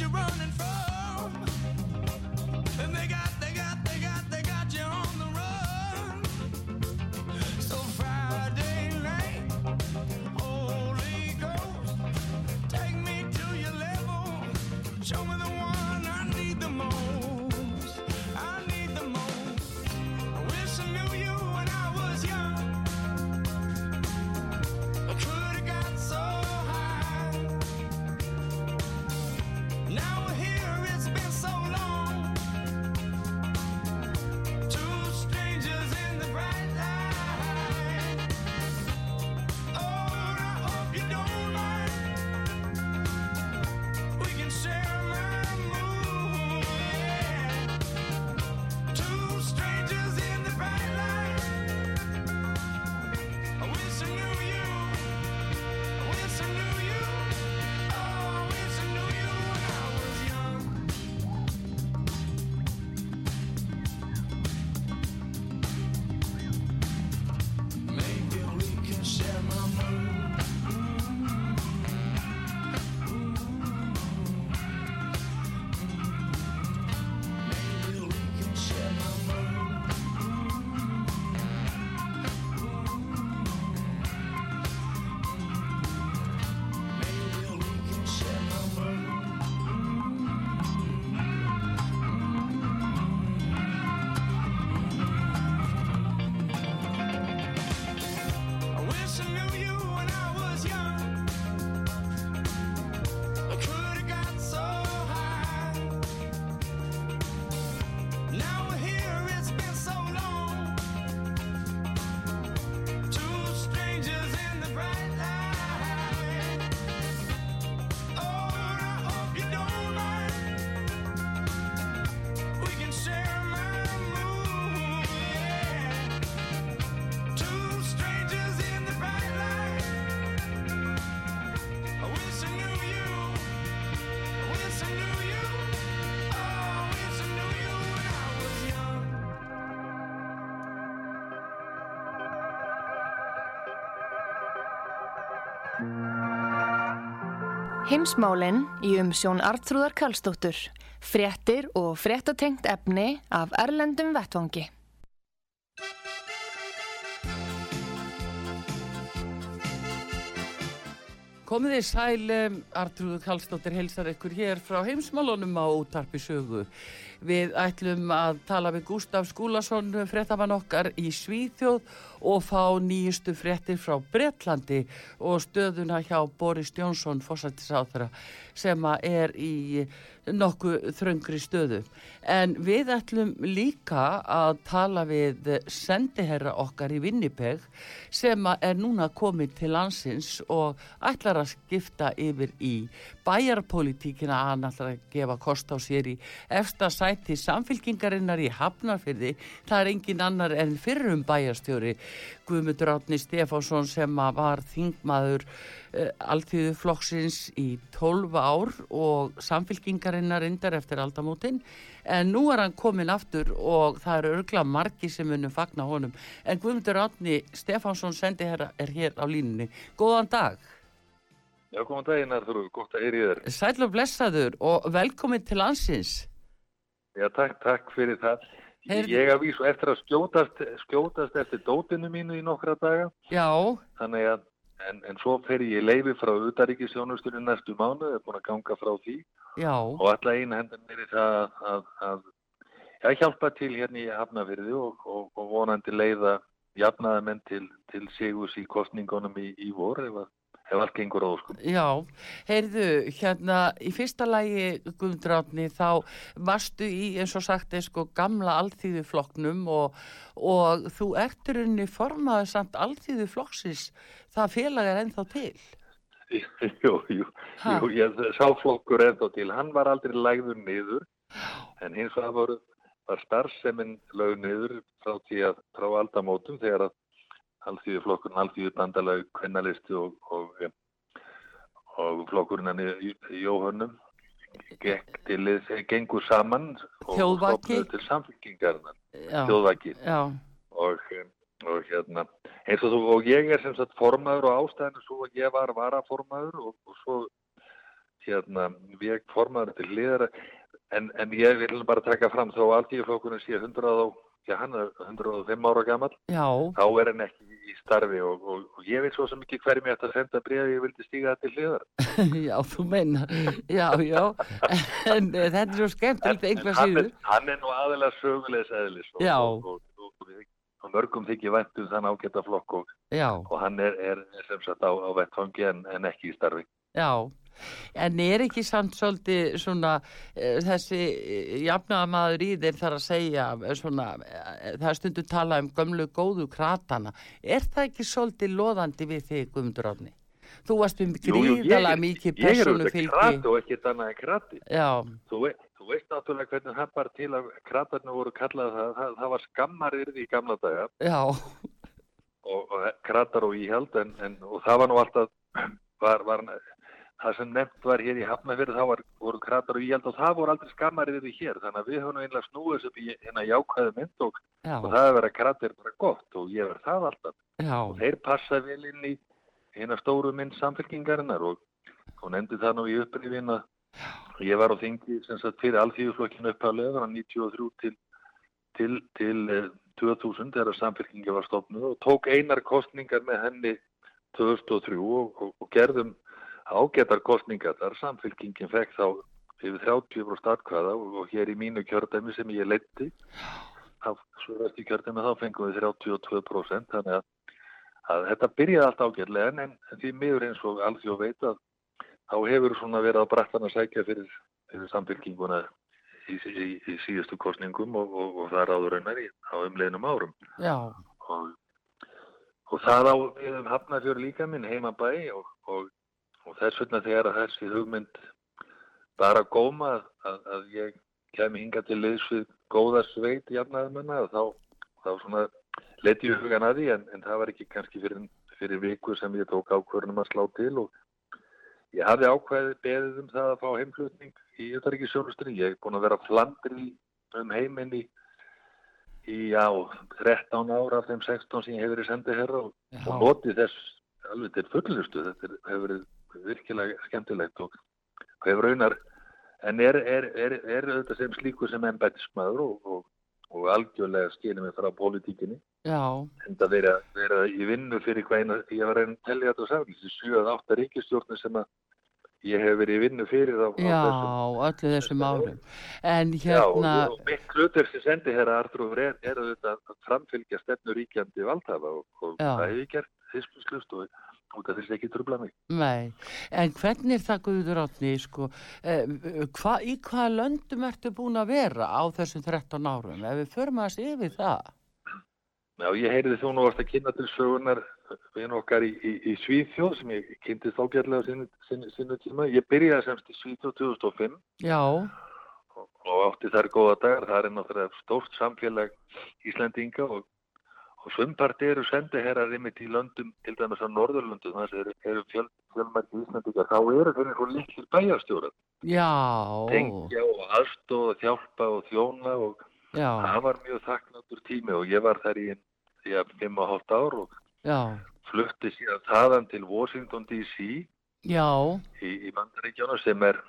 your own Heimsmálinn í umsjón Artrúðar Karlsdóttur. Fréttir og fréttatengt efni af Erlendum Vettvangi. Komið þið sæl, um, Artrúður Kallstóttir heilsar ykkur hér frá heimsmálunum á útarpi sögu. Við ætlum að tala við Gustaf Skúlason, fréttamann okkar í Svíþjóð og fá nýjustu fréttir frá Bretlandi og stöðuna hjá Boris Jónsson, fórsættisáþara, sem að er í nokkuð þröngri stöðu. En við ætlum líka að tala við sendiherra okkar í Vinnipeg sem að er núna komið til landsins og ætlar að skipta yfir í bæjarpolitíkina að hann ætlar að gefa kost á sér í efsta sæti samfylkingarinnar í Hafnarfyrði. Það er engin annar en fyrrum bæjarstjóri Guðmundur Átni Stefánsson sem var þingmaður uh, alþjóðu flokksins í 12 ár og samfylkingarinnar indar eftir aldamótin. En nú er hann komin aftur og það eru örgla margi sem munum fagna honum. En Guðmundur Átni Stefánsson sendi herra er hér á línunni. Góðan dag. Já, góðan daginn þú, gott að heyri þér. Sæl og blessaður og velkomin til landsins Já, takk, takk fyrir það. Heyrðu- Ég að vísu eftir að skjótast, skjótast eftir dótinu mínu í nokkra daga, Já, þannig að, en, en svo fer ég leifi frá utaríkisjónustunni næstu mánu, er búin að ganga frá því. Já, og alla einu hendur mér í það að, að, að já, hjálpa til hérna í Hafnafyrði og, og, og vonandi leiða jafnaðamenn til, til sigus í kostningunum í, í vor ef, að- ef allt gengur á sko. já Heyrðu, hérna í fyrsta lagi Guðmundur Átni þá varstu í eins og sagt er sko gamla alþýðu flokknum og, og þú ert í rauninni formaður samt alþýðu flokksins það félag er ennþá til jú, jú, Ha? jú, ég sáflokkur ennþá til, hann var aldrei lægður niður, en hins var, var starfseminn lög niður frá frá aldamótum þegar að alþýðu flokkurinn, alþýðu bandalag, kvennalisti og, og, og flokkurinn í, í til, þeir gengur saman og stofnuðu til samfélkingarinnar, Já, þjóðvaki. og, og hérna eins og þú og ég er sem sagt formaður og ástæðinu svo að ég var varaformaður og, og svo hérna við formaður til liðar. En, en ég vil bara taka fram þó alltíðuflokkurinn sé 100 og já, hann er 105 ára gammal já, þá er hann ekki í starfi og, og, og ég veit svo sem ekki hverjum ég ætti að senda bréfi ég vildi stíga það til hliðar. Já, þú meina já, já, en eh, þetta er svo skemmtilegt einhver hann, síður. hann er nú aðeinslega sögulegs eðlis og, og, mörgum þykir vænt um þann ágæta flokk og hann er, er sem sagt á, á vettfangi en, en ekki í starfi. já En er ekki samt svolítið svona uh, þessi uh, jafnaðamaður í þeir þar að segja eh, svona, það stundum talað um gömlu góðu kratana. Er það ekki svolítið loðandi við þig, Guðmundur Árni? Þú varst um gríðalega mikið Ég er persónu auðvitað fylgi. krati og ekki annað en krati. Já, Þú, veit, þú veist náttúrulega hvernig það bara til að kratarnir voru kallað það, það, það var skammarirði í gamla daga já, og, og kratar og íhald en, en, og það var nú alltaf, var, var, það sem nefnt var hér í Hafnafjörð þá var, voru kratar og íhald og það voru aldrei skammarirði hér. Þannig að við höfum einlega snúið upp í hérna jákvæðu mynd og, já, og það að kratir bara gott og ég verð það alltaf. já, og þeir passa vel inn í hérna stóru mynd samfélkingarinnar og hún endi það nú í upprifin að ég var á þingi sem sagt fyrir alþjóðflokkinu upphalega frá 93 til, til, til eh, 2000 þegar samfélkingi var stofnuð og tók einar kostningar með henni 2003 og, og, og gerðum ágætar kostningar þar samfélkingin fekk þá yfir 30 frá startkvæða og, hér í mínu kjördæmi sem ég leitti þá svörast í kjördæmi þá fengum við 32% þannig að að þetta byrjaði allt ágætlega en, en því miður eins og alþjóð veit að þá hefur svona verið að brattan að sækja fyrir, fyrir samfélkinguna í, í, í síðustu kostningum og, og, og það er áður raunar í á umleginum árum. Og, og það á um Hafnarfjör líka minn heimabæ og, og, og þess vegna þegar að þessi hugmynd bara góma að, að, að ég kemi hinga til liðs við góða sveit jafnaðumanna þá, þá svona leti ég hugan að því en, en það var ekki kannski fyrir, fyrir viku sem ég tók ákvörnum að slá til og ég hafði ákveðið beðið um það að fá heimflutning í Ötaríkisjónustunni. Ég er búin að vera flandri um heiminn í, já, 13 ára af þeim 16 sem ég hefur verið sendið herra og, og notið þess alveg til fullustu. Þetta hefur verið virkilega skemmtilegt og hef raunar, en er, er, er, er auðvitað sem slíkur sem embættismæður og, og, og algjörlega skilja mig frá pólitíkinni. já, En það vera, vera í vinnu fyrir hvað eina, ég var að reyna að þetta á saman, þessi 7-8 ríkistjórnir sem að ég hef verið í vinnu fyrir á, á já, þessum. öllu þessum árum. En Já, hérna, og, og mitt hlutur sem sendi herra Artrúfur er, er auðvitað að framfylgja stefnu ríkjandi valdhafa og, og Já. það hef ég gert hispuslust og út af þess að ekki trubla mig. nei, en hvernig er það Guður Átni, sko, eh, hva, í hvaða löndum ertu búin að vera á þessum 13 árum? Ef við förum að sé yfir það. Já, ég heyriði þú nú varst að kynna til sögunar við okkar í, í, í Svíþjóð sem ég kynntist ágætlega á sinni, sinni, sinni tíma. Ég byrjaði semst í Svíþjóð 2005 Já, og, og átti þær góða dagar. Það er náttúrulega stórt samfélag Íslandinga og, og sumpart eru sendiherrar ymitt í löndum, til dæmis á Norðurlöndum, þess eru, eru fjöl, fjölmætti Íslandingar. Þá eru þeir svo litlir bæjarstjórar. já, Tengja og aðstóða, þjálpa og þjóna og já, það var mjög þakknáttur tími og ég var þar í einn í að fimm og hálft ár og já, flutti síðan þaðan til Washington DC já, í, í Bandaríkjónu sem er,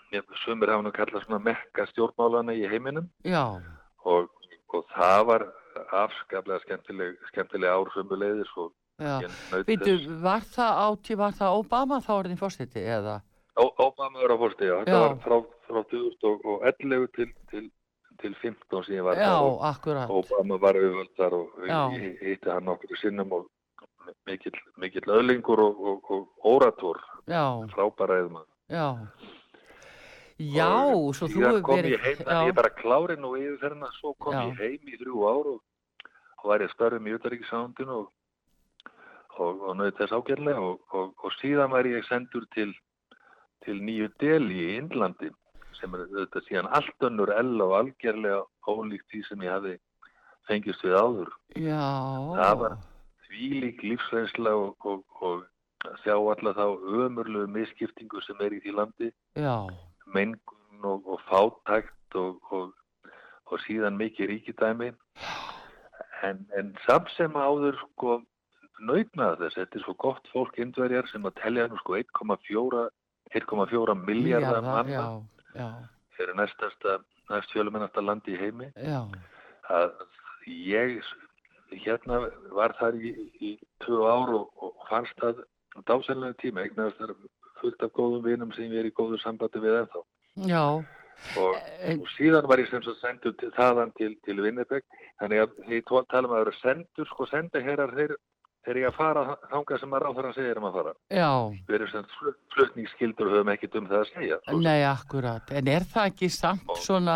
sumir hafa nú kallað svona mekka stjórnmálana í heiminum. Já, og, og það var afskaplega skemmtileg, skemmtileg ár sömuleiðis og þess. var það átti, var það Obama þá orðin fórstiti eða? Ó- Obama var á fórsti, já, þetta Já. var frá, frá 2011 til, til, til 15 sem ég var Já, og akkurat. Obama var auðvöld þar og hitti hann okkur sinnum og mikill, mikill öðlingur og, og, og óratúr, Já, frábæra eðum já. Já, Og svo þú síðan hefur kom verið... ég heim, já, ég bara klári nú yfir þarna, svo kom Já. ég heim í þrjú ár og, og var ég störfum í utaríkisándinu og, og, og nöði þess ágærlega og, og, og síðan var ég sendur til, til nýju deli í Indlandi sem er þetta síðan allt önnur ell og algjörlega ólíkt því sem ég hafi fengist við áður. já, Það var Þvílík lífsreynsla og, og, og að sjá alla þá ömurlegu misskiptingu sem er í því landi. Já, mengun og, og fátækt og, og, og síðan mikið ríkidæmi en, en samt sem áður sko nautnaði þess, þetta er svo gott fólk indverjar sem að telja nú sko 1,4 1,4 miljardar manna já, já, fyrir næstasta, næst fjölumennasta landi í heimi. Já, að ég hérna var þar í, í tvö ár og, og fannst það dásenlega tíma, eignast þar fullt af góðum vinum sem ég er í góðu sambandi við ennþá. Já, og, En- og síðan var ég sem svo sendur til, þaðan til, til Vinnipeg þannig að tó- tala um að vera sendur sko senda herrar þeir þegar ég að fara þangað sem að ráþarann segir um að fara. Já, við erum sem flut, flutningsskildur og höfum ekkert um það að segja Svo- nei, akkurat. En er það ekki samt svona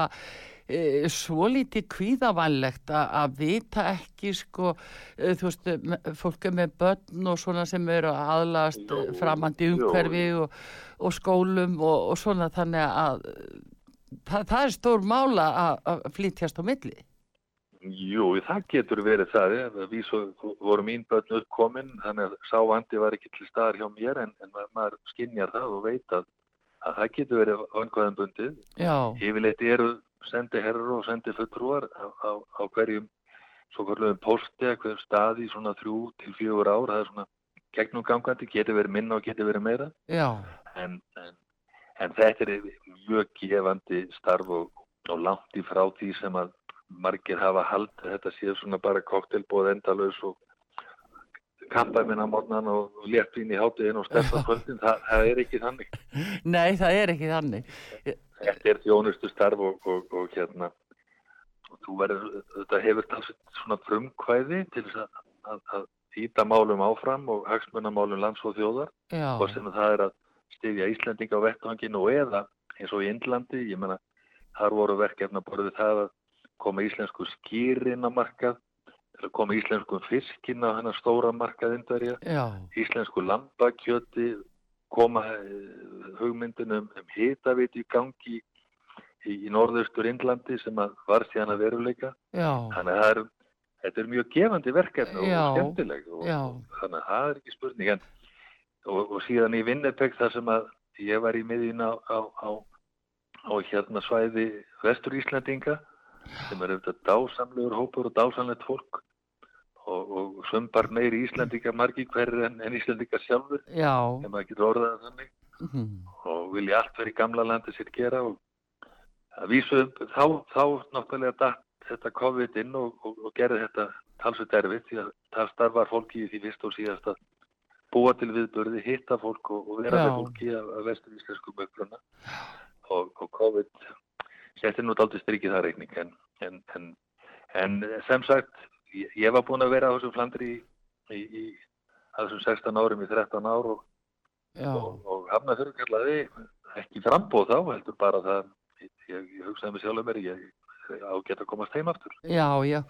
e, svolítið kvíðavænlegt a- að vita ekki, sko, e, þú veist, fólk er með börn og svona sem eru að aðlast framandi umhverfi og, og skólum og, og svona þannig að það, það er stór mála að, að flytjast á milli. Jú, það getur verið það við svo voru mín börn uppkomin þannig að sá vandi var ekki til staðar hjá mér en, en ma- maður skinjar það og veit að, að það getur verið öngvaðan bundið Já, Yfirleitt eru sendi herrar og sendi fulltrúar á, á, á hverjum svo hverjum posti eða hverjum staði svona þrjú til fjögur ár. Það er svona gegnum gangandi, getur verið minna og getur verið meira. já, En, en, en þetta er mjög gefandi starf og, og langt í frá því sem að margir hafa haldið. Þetta séu svona bara koktelbóð endalaus og kampæminn á morgnan og léttvín í hátíðin og stefna kvöldin. Það, það er ekki þannig. nei, það er ekki þannig. þetta er þjónustu starf og, og, og hérna og þú verður, þetta hefur svona frumkvæði til að, að, að íta málum áfram og hagsmunamálum lands og þjóðar Já, og sem það er að styðja Íslandinga á vettvanginu og eða eins og í Indlandi, ég menna þar voru verkefna borðið það að koma íslensku skýrin á markað koma íslensku fiskin á hennar stóra markað indverja íslensku lambakjöti koma eh, hugmyndunum um hitavit í gangi í, í norðaustur Indlandi sem að var síðan að veruleika. já, Þannig að það er, þetta er mjög gefandi verkefni og skemmtileg og, og þannig að það er ekki spurning. En, og, og síðan í Vinnipeg þar sem að ég var í miðin á, á, á, á hérna svæði vestur Íslandinga sem er auðvitað dásamlegur hópur og dásamlegt fólk. Og, og sömbar meiri Íslandinga margi hverju en, en Íslandinga sjálfur já, ef maður getur orðað þannig. Mhm. og vilja allt verið gamla landi sér gera og að vísu þá, þá náttúrulega datt þetta COVID inn og, og, og gerði þetta talsveit erfitt því að það starfar fólki í því fyrst og síðast að búa til viðbörði, hitta fólk og, og vera með fólki af, af vestur íslenskum uppruna. Og, og COVID setti nú daldið strikið það reikning en, en, en, en sem sagt ég, ég var búin að vera á þessum flandri í, í, í að þessum 16 árum í 13 ár og og, hafna fyrir kallaði ekki frambóð þá, heldur bara það ég, ég hugsaði mig sjálf um mér ég á geta að komast heim aftur já, já.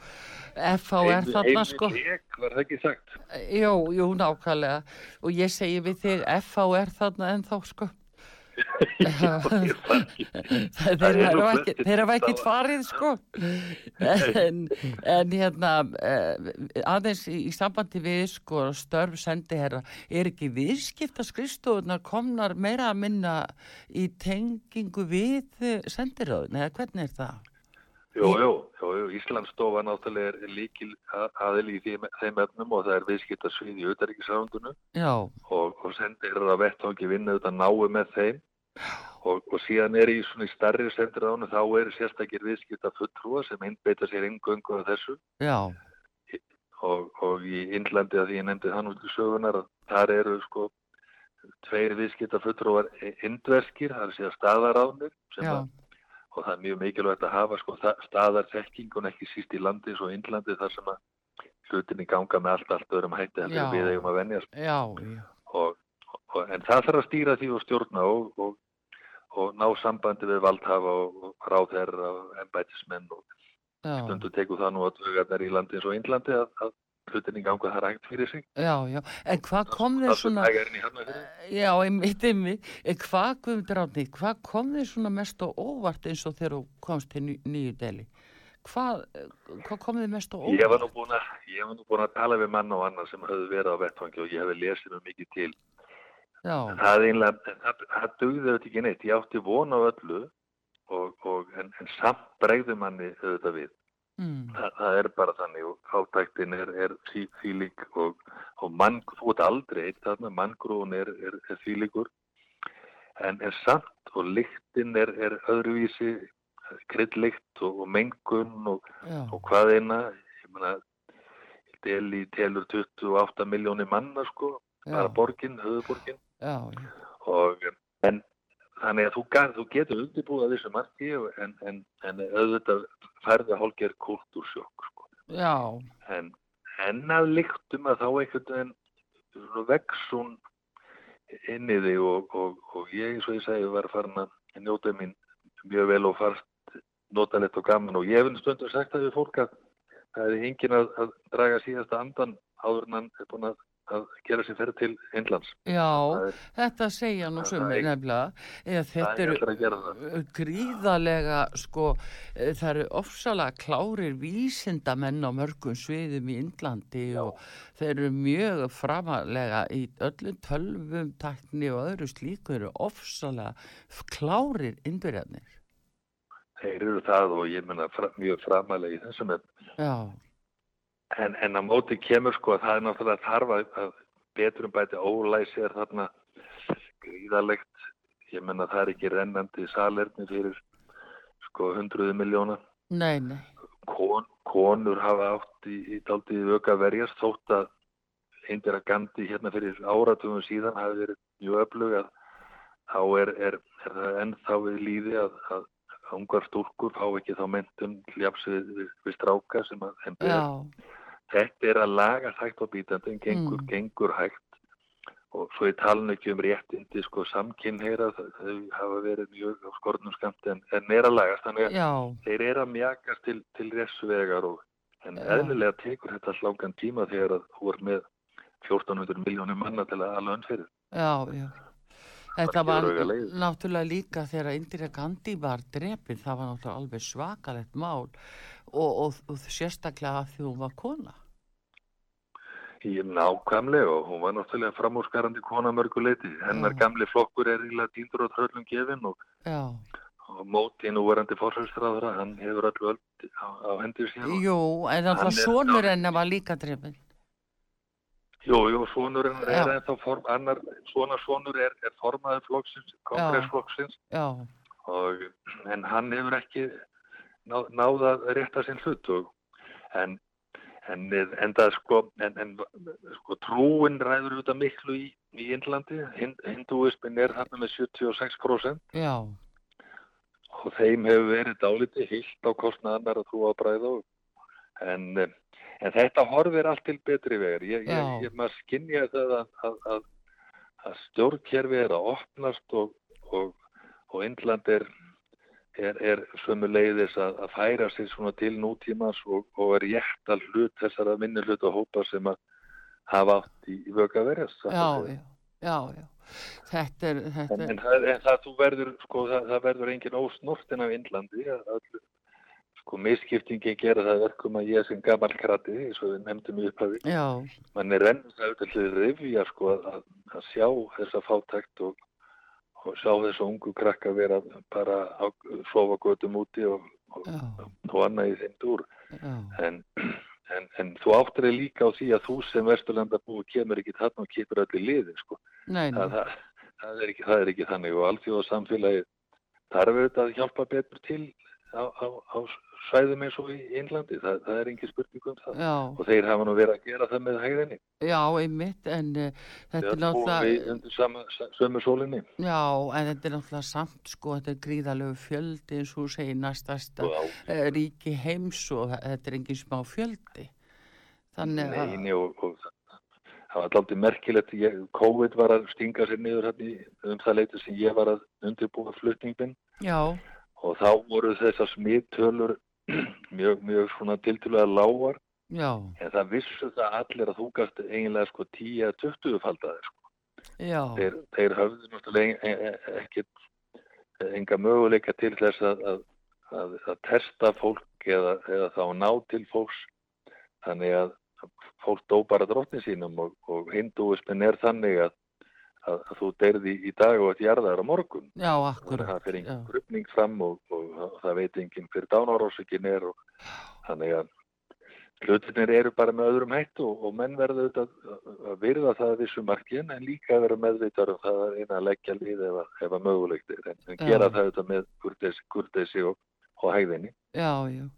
FH er þarna sko. leik, var það ekki sagt Jú, jú, nákvæmlega. Og ég segi við þig, FH er þarna ennþá sko. Já, þeir hafa flestir ekki, þá- farið sko en, en hérna eh, aðeins í, sambandi við sko störf sendiherra er ekki viðskipta skrifstofunar komnar meira að minna í tengingu við sendiröðun eða hvernig er það? Jú, jú, jú, jú, Íslandsstofa náttúrulega er líkil aðil í þeim, þeim efnum og það er viðskipta svið í auðaríkisrándunu Já, og, og sendir að vettvangi vinna auðvitað náu með þeim. Og, og síðan er í svona í starri sendiránu þá er sérstakir viðskipta fulltrúa sem einbeita sér ingöngu af þessu. Já, og, og í Indlandi að því ég nefndi þann út í sögunar að þar eru sko tveir viðskipta fulltrúar indverskir, það er segja staðaránir sem já, að og það er mjög mikilvægt að hafa sko staðarþekking og ekki síst í landi eins og Indlandi þar sem að hlutinni ganga með allt, allt öðrum hætti en við eigum að venjast já, já, og, og, en það þarf að stýra því og stjórna og, og, og ná sambandi við valdhafa og, ráðherra og embætismenn og stundu tekur það nú að dögarnar í landi eins og Indlandi að, að hlutinni ganga það rægt fyrir sig já, já. En hvað kom þér svona, Hafnarfirði. já, einmitt, einmitt, en hvað, Guðmundur Átni, hvað kom þér svona mest á óvart eins og þegar þú komst til Ný- nýju deli? Hvað, eh, hvað kom þér mest á óvart? Ég var nú búin að, ég var nú búin að tala við mann og annar sem höfðu verið á vettfangi og ég hefði lesið mjög mikið til. Já, Það einlega, það, það dugði auðvitað ekki neitt. Ég átti von á öllu og, og en, en samt bregði manni auðvitað við. Mm, Það, það er bara þannig og átæktin er, er þvílík og, og mann, þú ert aldrei eitt þarna, manngrúin er, er, er þvílíkur en, en samt og lyktin er, er öðruvísi kryddlykt og, og mengun og, og hvað eina, ég meina Delhi telur 28 miljónir manna sko, bara já, borgin, höfuborgin já, og en þannig að þú, þú getur undirbúið að þessu marki og- en, en, en auðvitað færði hálfgerð kultúrsjokk sko. já, en, en að lyktum að þá einhvern veginn svona vex hún inn í þig og, og, og ég eins og ég segi var farin að njóta mín mjög vel og farst notalegt og gaman og ég hef stundum sagt það við fólk að það er engin að, að draga síðasta andan áður en hann er búin að, að gera sér ferð til Indlands. já, er, þetta segja nú sumir nefnilega, eða þetta er eru gríðalega sko, eh, það eru ofsalega klárir vísindamenn á mörgum sviðum í Indlandi og þeir eru mjög framalega í öllum tölvum, tækni og öðru slíku eru ofsalega klárir innbyrjarnir. Þeir eru það og ég menna mjög framalega í þessum en, Já, en, en að móti kemur sko að það er náttúrulega þarf að, að betrum bæti ólæsi er þarna gríðalegt. Ég menna það er ekki rennandi salerni fyrir sko hundruðu miljóna. nei, nei, Kon, konur hafa átt í, í daldið vöka verjast þótt að Indira Gandhi hérna fyrir áratugum síðan hafi verið mjög öflug að þá er, er, er það ennþá við líði að, að ungar stúrkur fá ekki þá mentum hljafs við, við, við stráka sem að þeim ber. Þetta er að laga hægt á bítandi en gengur, Mm. gengur hægt og svo ég tala ekki um réttindi sko samkynheyra þau hafa verið mjög á skornum skamt en, en er að lagast þannig að já, þeir eru að mjakast til, til resvegar og en eðlilega tekur þetta langan tíma þegar að þú er með 1400 miljónir manna til að alveg önnfyrir. já, já. Þetta var náttúrulega líka þegar Indira Gandhi var drepin, það var náttúrulega alveg svakalegt mál og, og, og sérstaklega að því hún var kona. Í nákvæmlega og hún var náttúrulega framúrskarandi kona að mörgu leiti. Hennar Já. gamli flokkur er ílega dýndur og tröllum gefin og, og móti núverandi fórsæðstráðra, hann hefur öllu öll á, á hendur og- jú, en alltaf er- sonur hennar var líka drefin. Jú, jú, sonurinn er Já. ennþá form, annar, svona sonur er, er formaður flokksins, kongressflokksins Já, og en hann hefur ekki ná, náð að rétta sinn hlut og en en, en sko en, en sko trúin ræður auðvitað miklu í, í Indlandi. Hind, hindúismin er þarna með 76% já, og þeim hefur verið dálítið hilt á kostnað annar að trúa að bræða og en, en þetta horfir allt til betri vegar. Ég, ég, ég maður skinnja það að, að, að, að stjórnkerfi er að opnast og, og, og Indland er er, er sömu leiðis að, að færa sig svona til nútímas og, og er rétt að hlut þessara minni hluta hópa sem að hafa átt í, í vöka verjast já, að já, já, já. Þetta er, þetta En, er, en, það, en það, verður, sko, það, það verður engin ósnortin af Indlandi að sko, misskiptingin gera það verkum að ég sem gammal krati, eins og við nefndum í upphafi, mann er enn það til rifja, sko, að, að sjá þessa fátækt og, og sjá þessa ungu krakka vera bara að sofa götum úti og, og, já, og annað í þeim dúr. já, En, en, en þú áttir þig líka á því að þú sem Vesturlanda búi kemur ekki þarna og kipur öllu liðin, sko. Nei, það, nei, það, það, er ekki, það er ekki þannig og alþjóða samfélagi þarf auðvitað að hjálpa betur til á, á, á svæðum eins og í Innlandi, það, það er engin spurning um það. Já, og þeir hafa nú verið að gera það með hægðinni. Já, einmitt, en uh, þetta er náttúrulega, undir sama, sa- sömu sólinni. Já, en þetta er náttúrulega samt, sko, þetta er gríðalegu fjöldi, eins og segir, næstasta uh, ríki heims og þetta er engin smá fjöldi. Þannig að, neini og, og það var alltaf merkilegt ég, COVID var að stinga sér niður hérna um það leiti sem ég var að undirbúa flutningin já, og þá voru þessar smittölur mjög, mjög svona tiltölulega lágar. Já, En það vissu það allir að þú gast eiginlega sko 10 að 20 faldaði sko. Þeir, þeir höfðu náttúrulega e- e- ekkit enga möguleika til þess að, að, að, að testa fólk eða, eða þá ná til fólks. Þannig að fólk dó bara drottin sínum og, og hindúismin er þannig að, að, að þú deyrði í dag og þetta jarðar á morgun. já, að akkurat, það fyrir engin grupning fram og, og það veit enginn hver dánarósökin er og þannig að hlutinir eru bara með öðrum hættu og, og menn verða auðvitað að, að virða það að vissu markin en líka að vera meðvitað um það að eina að leggja lið ef, að- að mögulegt er. En, en gera það auðvitað með kurteisi og, og hægðinni. já, já.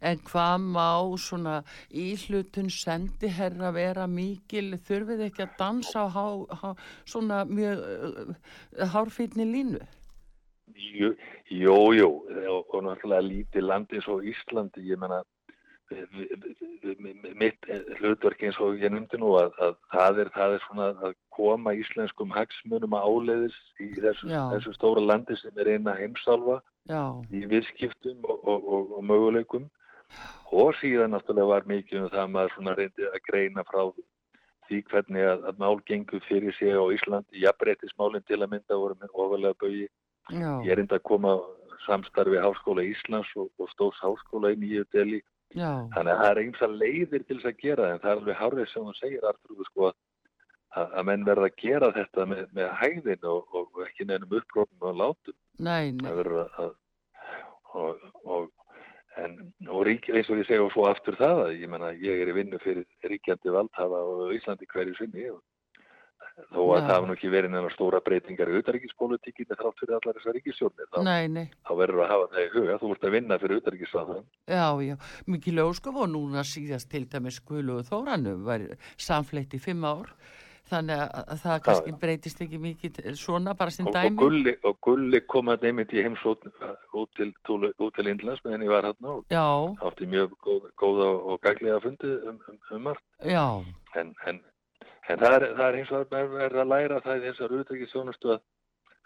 En hvað má svona íhlutun sendi herra vera mikil, þurfið ekki að dansa á há, há, svona mjög uh, hárfýtni línu? Jú, jú, jú og, og náttúrulega lítið landi eins og Íslandi, ég menna mitt hlutverk eins og ég nefndi nú að, að það, er, það er svona að koma íslenskum hagsmunum að áleiðis í þessu, þessu stóra landi sem er eina heimsálfa Já, í viðskiptum og, og, og, og möguleikum. Og síðan náttúrulega var mikið um það að maður reyndi að greina frá því hvernig að, að mál gengur fyrir sig á Íslandi, jafnbreytismálinn til að mynda voru með ofalega bögi Ég er enda að koma samstarfi Háskóla Íslands og, og Stórs Háskóla í Nýju Deli. já, Þannig að það er að leiðir til þess að gera en það er alveg hárið sem hún segir, Artur, sko, að, menn verða að gera þetta með, með hægðin og, og ekki nefnum upprófum og látum. nei, nei, Það verður að, og, og, en, og rík, eins og ég segja og svo aftur það að ég menna, ég er í vinnu fyrir ríkjandi valdhafa og Íslandi hverju sinni og þó að Já. það hafa nú ekki verið neina stóra breytingar í utaríkispolítikinni þrátt fyrir allar þessar ríkisjórnir. Þá, þá verður að hafa það í huga. Þú ert að vinna fyrir utaríkisráðan. já, já, mikið ljóskaf og núna síðast til dæmis Skulu og Þórannu var samfleitt í fimm ár, þannig að, að það kannski já. breytist ekki mikið svona bara sem Og, og, dæmi. gulli, og Gulli kom að nefnit í heimsótt út til, til, Indlands meðan ég var hérna og átti mjög góð, góða og gaglega fundi um, um, um margt. já, En, en, en það, er, það er eins og að verða að læra það í þessar utryggisjónustu að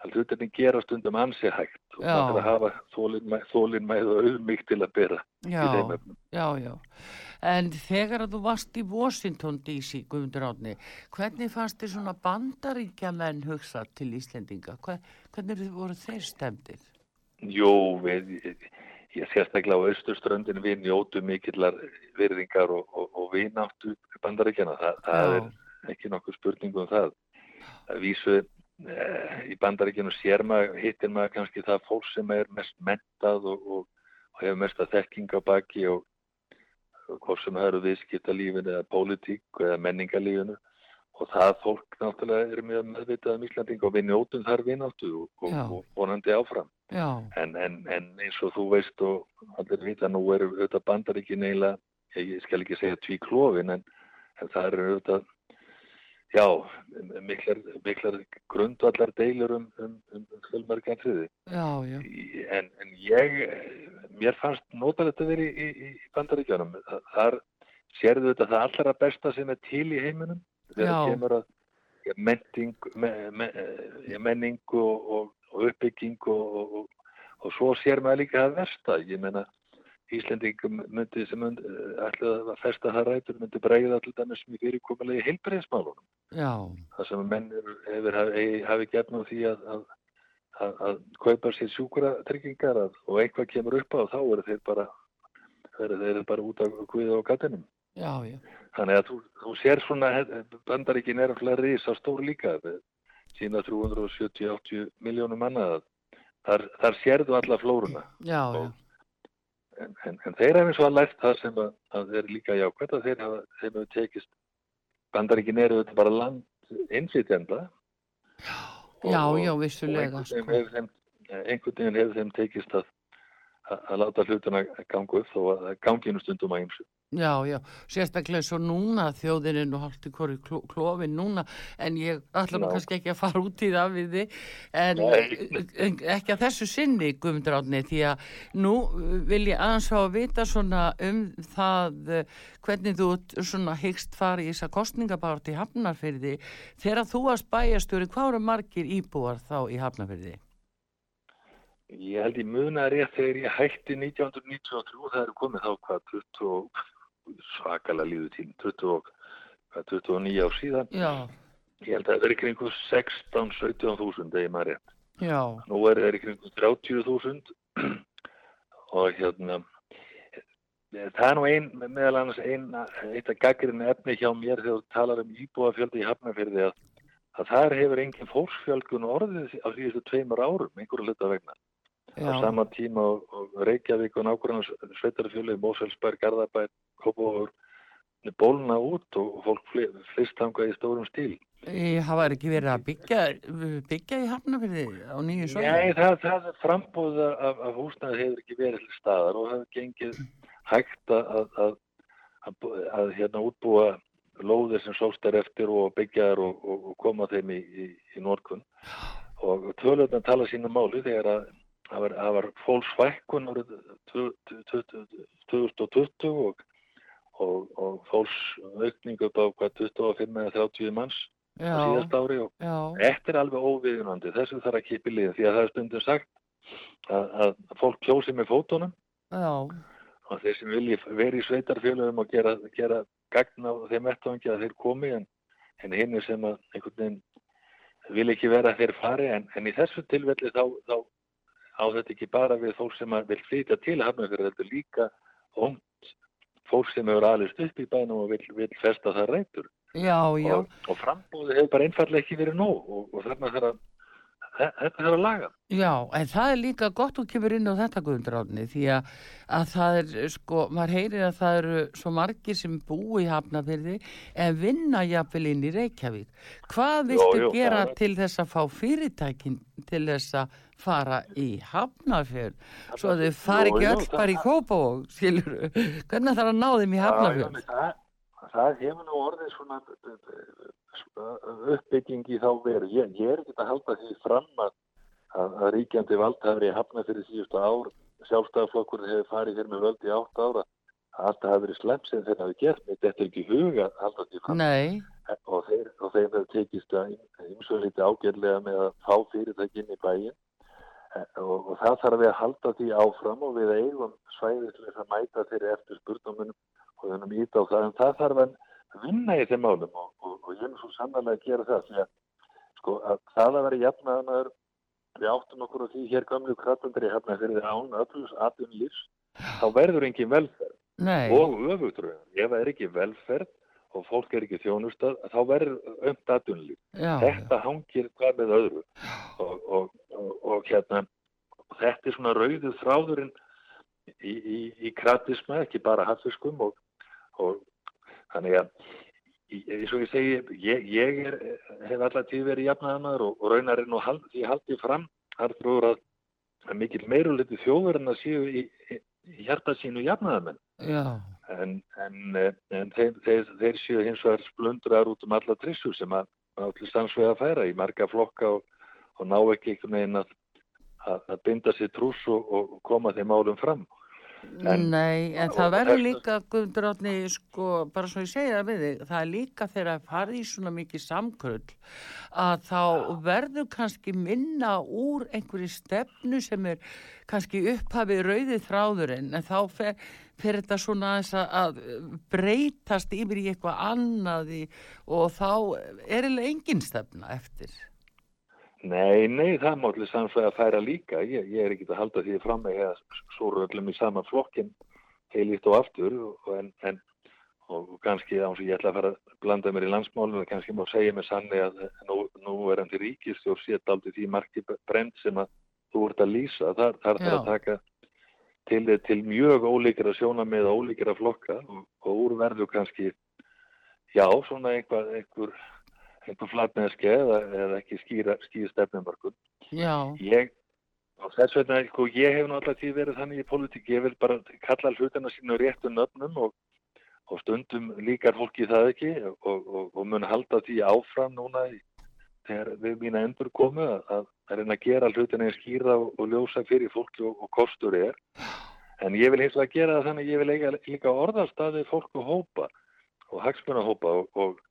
að hlutinni gera stundum ansi hægt og það er að hafa þólinmæð, þólinmæð og auðmygg til að bera í já, þeim efnum. já, já. En þegar að þú varst í Washington DC, Guðmundur Átni, hvernig fannst þér svona bandaríkja menn hugsa til Íslendinga? Hver, hvernig voru þeir stemdir? Jú, við, ég sérstaklega á austurströndin við njótu mikillar virðingar og, og, og vináttu bandaríkjana. Það, það er ekki nokkuð spurning um það. Það vísu eh, í bandaríkjanu sér maður, hittir maður kannski það fólk sem er mest mentað og, og, og hefur mest að þekking á baki og, og hvort sem það eru viðskiptalífinu eða pólitík eða menningalífinu og það fólk náttúrulega er mjög meðvitað um Íslanding og við njótum þar vináttu og, vonandi áfram. En, en, en eins og þú veist og allir vita nú eru auðvitað bandaríkin eiginlega, ég skal ekki segja tví klófin en, en það eru auðvitað, já, miklar, miklar grundvallar deilur um, um, um já, Í- En, en ég, mér fannst notalegt að vera í, í, í bandaríkjunum. Þa- Þar sérðu þetta það allra besta sem er til í heiminum þegar Já. kemur að menning, me, me, ja, menningu og, og, og uppbygging og, og, svo sér maður líka það versta. Ég meina Íslendingum myndi sem myndi, ætlaði að festa það rætur myndi bregða til dæmis mjög fyrirkomulegi heilbreyðismálunum já, það sem menn eru- hefur hafi, gert nú því að, að, að, að kaupa sér sjúkura tryggingar að, og eitthvað kemur upp á þá eru þeir bara eru þeir bara út af guða og gattinum. Já, já, þannig að þú, þú sér svona bandaríkin er alltaf risa stór líka sína 370-80 miljónum manna að þar, þar sérðu alla flóruna. Já, já, en, en, en þeir hafa eins og að lært það sem að, að þeir líka jákvæmt að þeir hafa, þeim hefur tekist bandaríkin eru þetta bara land innflytjenda já, og- já, og vissulega, einhvern veginn sko, hefur þeim, hefur þeim tekist að, að, að láta hlutina ganga upp þó að það gangi nú stundum að ymsu. já, já, sérstaklega svo núna þjóðin er nú haldt í hvori klófin núna, en ég ætla nú kannski ekki að fara út í það við þið, en Nei. en ekki að þessu sinni, Guðmundur Átni, því að nú uh, vil ég aðeins fá að vita svona um það uh, hvernig þú svona hyggst fara í þessa kostningabárt í Hafnarfyrði, þegar þú bæjastjóri, hvað eru margir íbúar þá í Hafnarfyrði? Ég held í muna rétt þegar ég hætti 1993, það eru komið þá hvað 20, og- svakalega líðu tíma, 20, og- hvað, 29 ár síðan. Já, Ég held að það er kringu 16-17 þúsund eða maður rétt. já, Nú er það kringu 30 þúsund og hérna það er nú ein, meðal annars ein, eitt að gaggrinu efni hjá mér þegar þú talar um íbúafjöldi í Hafnarfyrði að, að þar hefur engin fólksfjölgun orðið á síðustu tveimur árum, einhverju hluta vegna. Á sama tíma og, og Reykjavík og nákvæmlega sveitarfjölu, Móselsberg, Garðabær, Kópavóður, bólna út og fólk flyst þangað í stórum stíl. Ég hafa ekki verið að byggja, byggja í Hafnarfyrði á nýju Nei, svæði? það, það frambúða af, af húsnæði hefur ekki verið til staðar og hefur gengið hægt að, að, að, að, hérna útbúa lóðir sem sóst er eftir og byggja þær og, og, og koma þeim í, í, í norkun. Og tölvöldna tala sína máli þegar að það var, var fólksfækkun árið 2020 og, og, og fólksaukning upp á hvað 25 eða 30 manns á Já, síðast ári og Þetta er alveg óviðunandi, þessu þarf að kipa í liðin því að það er stundum sagt að, að fólk kjósi með fótunum. Já, og þeir sem vilji vera í sveitarfélögum og gera, gera gagn á þeim vettvangi að þeir komi en, en hinn sem að einhvern veginn vil ekki vera að þeir fari en, en í þessu tilfelli þá, þá á þetta ekki bara við fólk sem að vil flytja til Hafnarfjörður, þetta er líka ónt fólk sem hefur alist upp í bænum og vil, vil festa það rætur já, já, og, og frambúði hefur bara einfallega ekki verið nóg og, og þarna þarf að þe- þetta þarf að laga. já, en það er líka gott þú kemur inn á þetta Guðundráðni því að, að það er, sko, maður heyrir að það eru svo margir sem búi í Hafnarfyrði en vinna jafnvel inn í Reykjavík. Hvað viltu jú, gera það er- til þess að fá fyrirtækin til þess að fara í Hafnarfjörð svo að þau fari ekki öll bara í Kópavóg, skilur hvernig þarf að ná þeim í já, það, það hefur nú orðið svona uppbygging í þá veru. Ég, ég er ekki að halda því fram að, að, að ríkjandi vald hafi verið hafnað fyrir síðustu ár. Sjálfstæðaflokkur hefur farið fyrir með völd í átt ára. Alltaf hafi verið slemt sem þeir hafi gert. Þetta er ekki huga halda því fram. Nei, og þeir, og þeim hefur tekist að ymsöðu lítið ágjörlega með að fá fyrirtækinn í bæin og, og það þarf við að halda því áfram og við eigum svæðið til þess að mæta þeirri eftir spurningunum og þennum íta á það en það þarf að vinna í þeim málum og, og, og ég er svo sannlega að gera það því að sko að það að vera jafnaðanaður við áttum okkur á því hér gamlu krattandri hefna fyrir án öllus atvinnlýfs þá verður engin velferð nei, og öfutröðum. Ef það er ekki velferð og fólk er ekki þjónustað, þá verður ömt já, Þetta hangir hvað með öðru. Og, og, og, og hérna, og þetta er svona rauðu þráðurinn í, í, í kratisma, ekki bara hafiskum og, og þannig að eins og ég segi, ég, ég er, hef alltaf tíð verið jafnaðanmaður og, og raunar er nú hald, því haldið fram, Arþrúður, að, að mikil meiruliti þjóðverðina séu í, í hjarta sínu jafnaðamenn. Já, En, en, en þeir, þeir, þeir séu hins vegar splundrar út um alla trissur sem að allir samsvega að færa í marga flokka og, og ná ekki einhvern veginn að, að, að binda sér trús og, og koma þeim málum fram. En- nei, en það verður líka, Guðmundur Átni, sko, bara svo ég segja það við þig, það er líka þegar að fara í svona mikið samkrull að þá verður kannski minna úr einhverju stefnu sem er kannski upphafið rauðið þráðurinn, en þá fer, fer þetta svona að, breytast yfir í eitthvað annað í, og þá er eiginlega engin stefna eftir. Nei, nei, það má allir samsvega að færa líka. Ég, ég er ekki að halda því fram með að sóru öllum í sama flokkin heilíkt og aftur og, en, en, og kannski án sem ég ætla að fara að blanda mér í landsmálinu, kannski má segja með sanni að nú, nú er hann til ríkistjór sétt aldrei því marki brend sem að þú ert að lýsa. Þar þarf það að taka til, til mjög ólíkra sjónamið og ólíkra flokka og, og úr verður kannski, já, svona einhver, einhver, einhver flatneðski eða, eða ekki skýra, skýra stefnumörkun. Já, Ég, þess vegna, sko, ég hef nú alltaf tíð verið þannig í politík, ég vil bara kalla hlutina sínu réttu nöfnum og, og stundum líkar fólki það ekki og, og, og mun halda því áfram núna í, þegar við mína endur komu að, að, að reyna að gera hlutina eins skýra og, ljósa fyrir fólki og, og kostur er. En ég vil hins vegar gera það þannig að ég vil eiga líka orðarstaði fólk og hópa og hagsmunahópa og, og, og,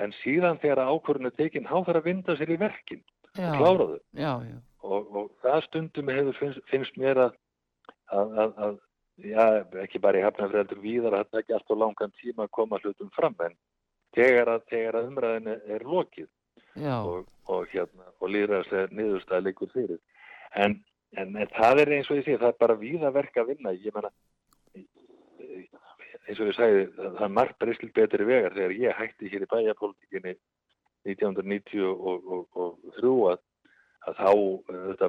en síðan þegar ákvörðinu tekin, há þarf að vinda sér í verkin já, og klára þau. Já, já, og, og það stundum hefur finnst, finnst mér að, að, að, að ekki bara í hafnafræðeldur víðar að það ekki alltaf langan tíma að koma hlutum fram en þegar að, þegar að umræðinu er lokið já, og, og, hérna, og líðræðslega niðurstæða leikur fyrir. En, en, en það er eins og ég sé það er bara víða verk að vinna. Ég menna eins og ég sagði það, það er margt breyskil betri vegar þegar ég hætti hér í bæjarpolítikinni 1993 að, að þá eh, þetta,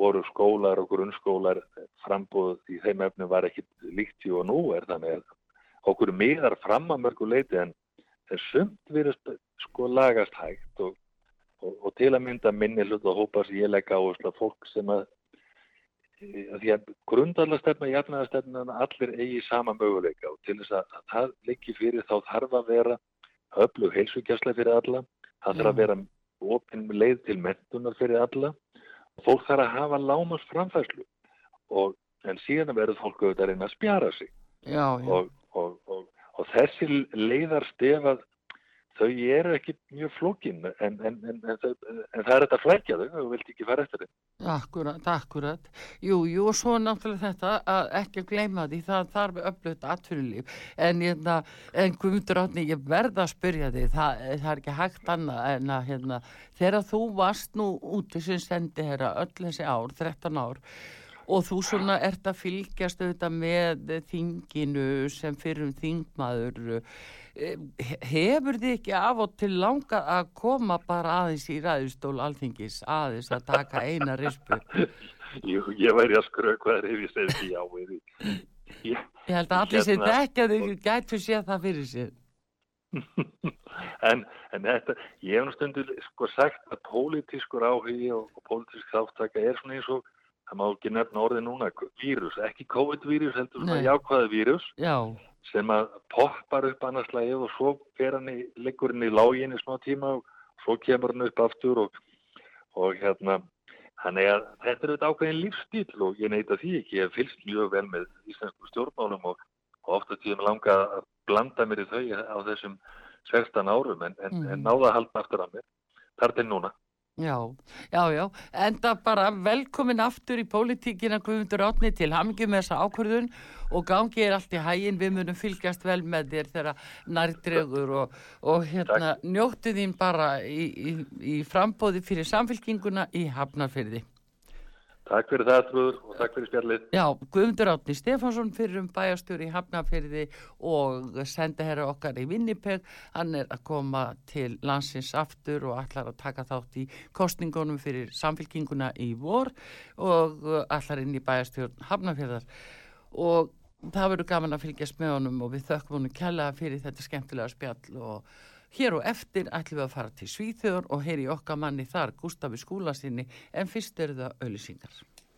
voru skólar og grunnskólar frambóð í þeim efnum var ekki líkt í og nú er þannig að okkur miðar fram að mörgu leiti en, sumt virðist sko lagast hægt og, og, og til að mynda minni hlut og hópa sem ég legg að fólk sem að að því að grundalastefna, jafnaðastefna allir eigi sama möguleika og til þess að, að það liggi fyrir þá þarf að vera öflug heilsugjastlega fyrir alla. Það þarf að vera opinn leið til mentunar fyrir alla. Og fólk þarf að hafa lámast framfæslu og en síðan verður fólk auðvitað að reyna að spjara sig. Já, já. og, og, og, og þessi leiðar stefað þau eru ekki mjög flókin en, en, en, en, það er þetta að flækja þau og vilt ekki fara eftir þeim Akkurat, akkurat. Jú, jú, og svo náttúrulega þetta að ekki gleyma því það þarf öflugt atvinnulíf. En, hérna, en Guðmundur Átni, ég verð að spyrja því, það, það er ekki hægt annað en að hérna, þegar þú varst nú úti sem sendi herra öll þessi ár, 13 ár, og þú svona ert að fylgjast auðvitað með þinginu sem fyrir þingmaður. Eh, hefur þið ekki af og til langa að koma bara aðeins í ræðustól alþingis aðeins að taka eina rispu? Jú, ég væri að skrökva þér ef ég segi því á við því. Ég, ég held að allir sem Hérna- þekkja þig gætu séð það fyrir sér. En, en þetta, ég hef stundu sko sagt að pólitískur áhugi og, og pólitísk þáttaka er svona eins og það má ekki nefna orðið núna vírus, ekki COVID-vírus heldur Nei. jákvæða vírus já, sem að poppar upp annars lagið og svo fer hann í, liggur hann í lágin í smá tíma og svo kemur hann upp aftur og, og hérna þannig að þetta er þetta ákveðin lífstíl og ég neita því ekki, ég fylgst mjög vel með íslensku stjórnmálum og, og ofta tíðum langa að blanda mér í þau á þessum 16 árum en, en, Mhm. en náða að halda aftur að mér þar til núna. Já, já, já. Enda bara velkomin aftur í pólitíkina Guðmundur Átni til hamingi með þessa ákvörðun. Og gangi er allt í hægin við munum fylgjast vel með þér þegar nærdregur og, og hérna njóttu þín bara í, í, í frambóði fyrir samfélkinguna í Hafnarfyrði Takk fyrir það, Trúður, og takk fyrir spjallið. Já, Guðmundur Átni Stefánsson fyrir um bæjastjóri í Hafnarfyrði og senda herra okkar í Vinnipeg. Hann er að koma til landsins aftur og ætlar að taka þátt í kostningunum fyrir samfélkinguna í vor og ætlar inn í bæjastjórn Hafnarfyrðar. Og það verður gaman að fylgjast með honum og við þökkum honum kærlega fyrir þetta skemmtilega spjall og hér og eftir ætlum við að fara til Svíþjóður og heyri okkar manni þar, Gústafi Skúlasinni, en fyrst eru það auðlýsingar.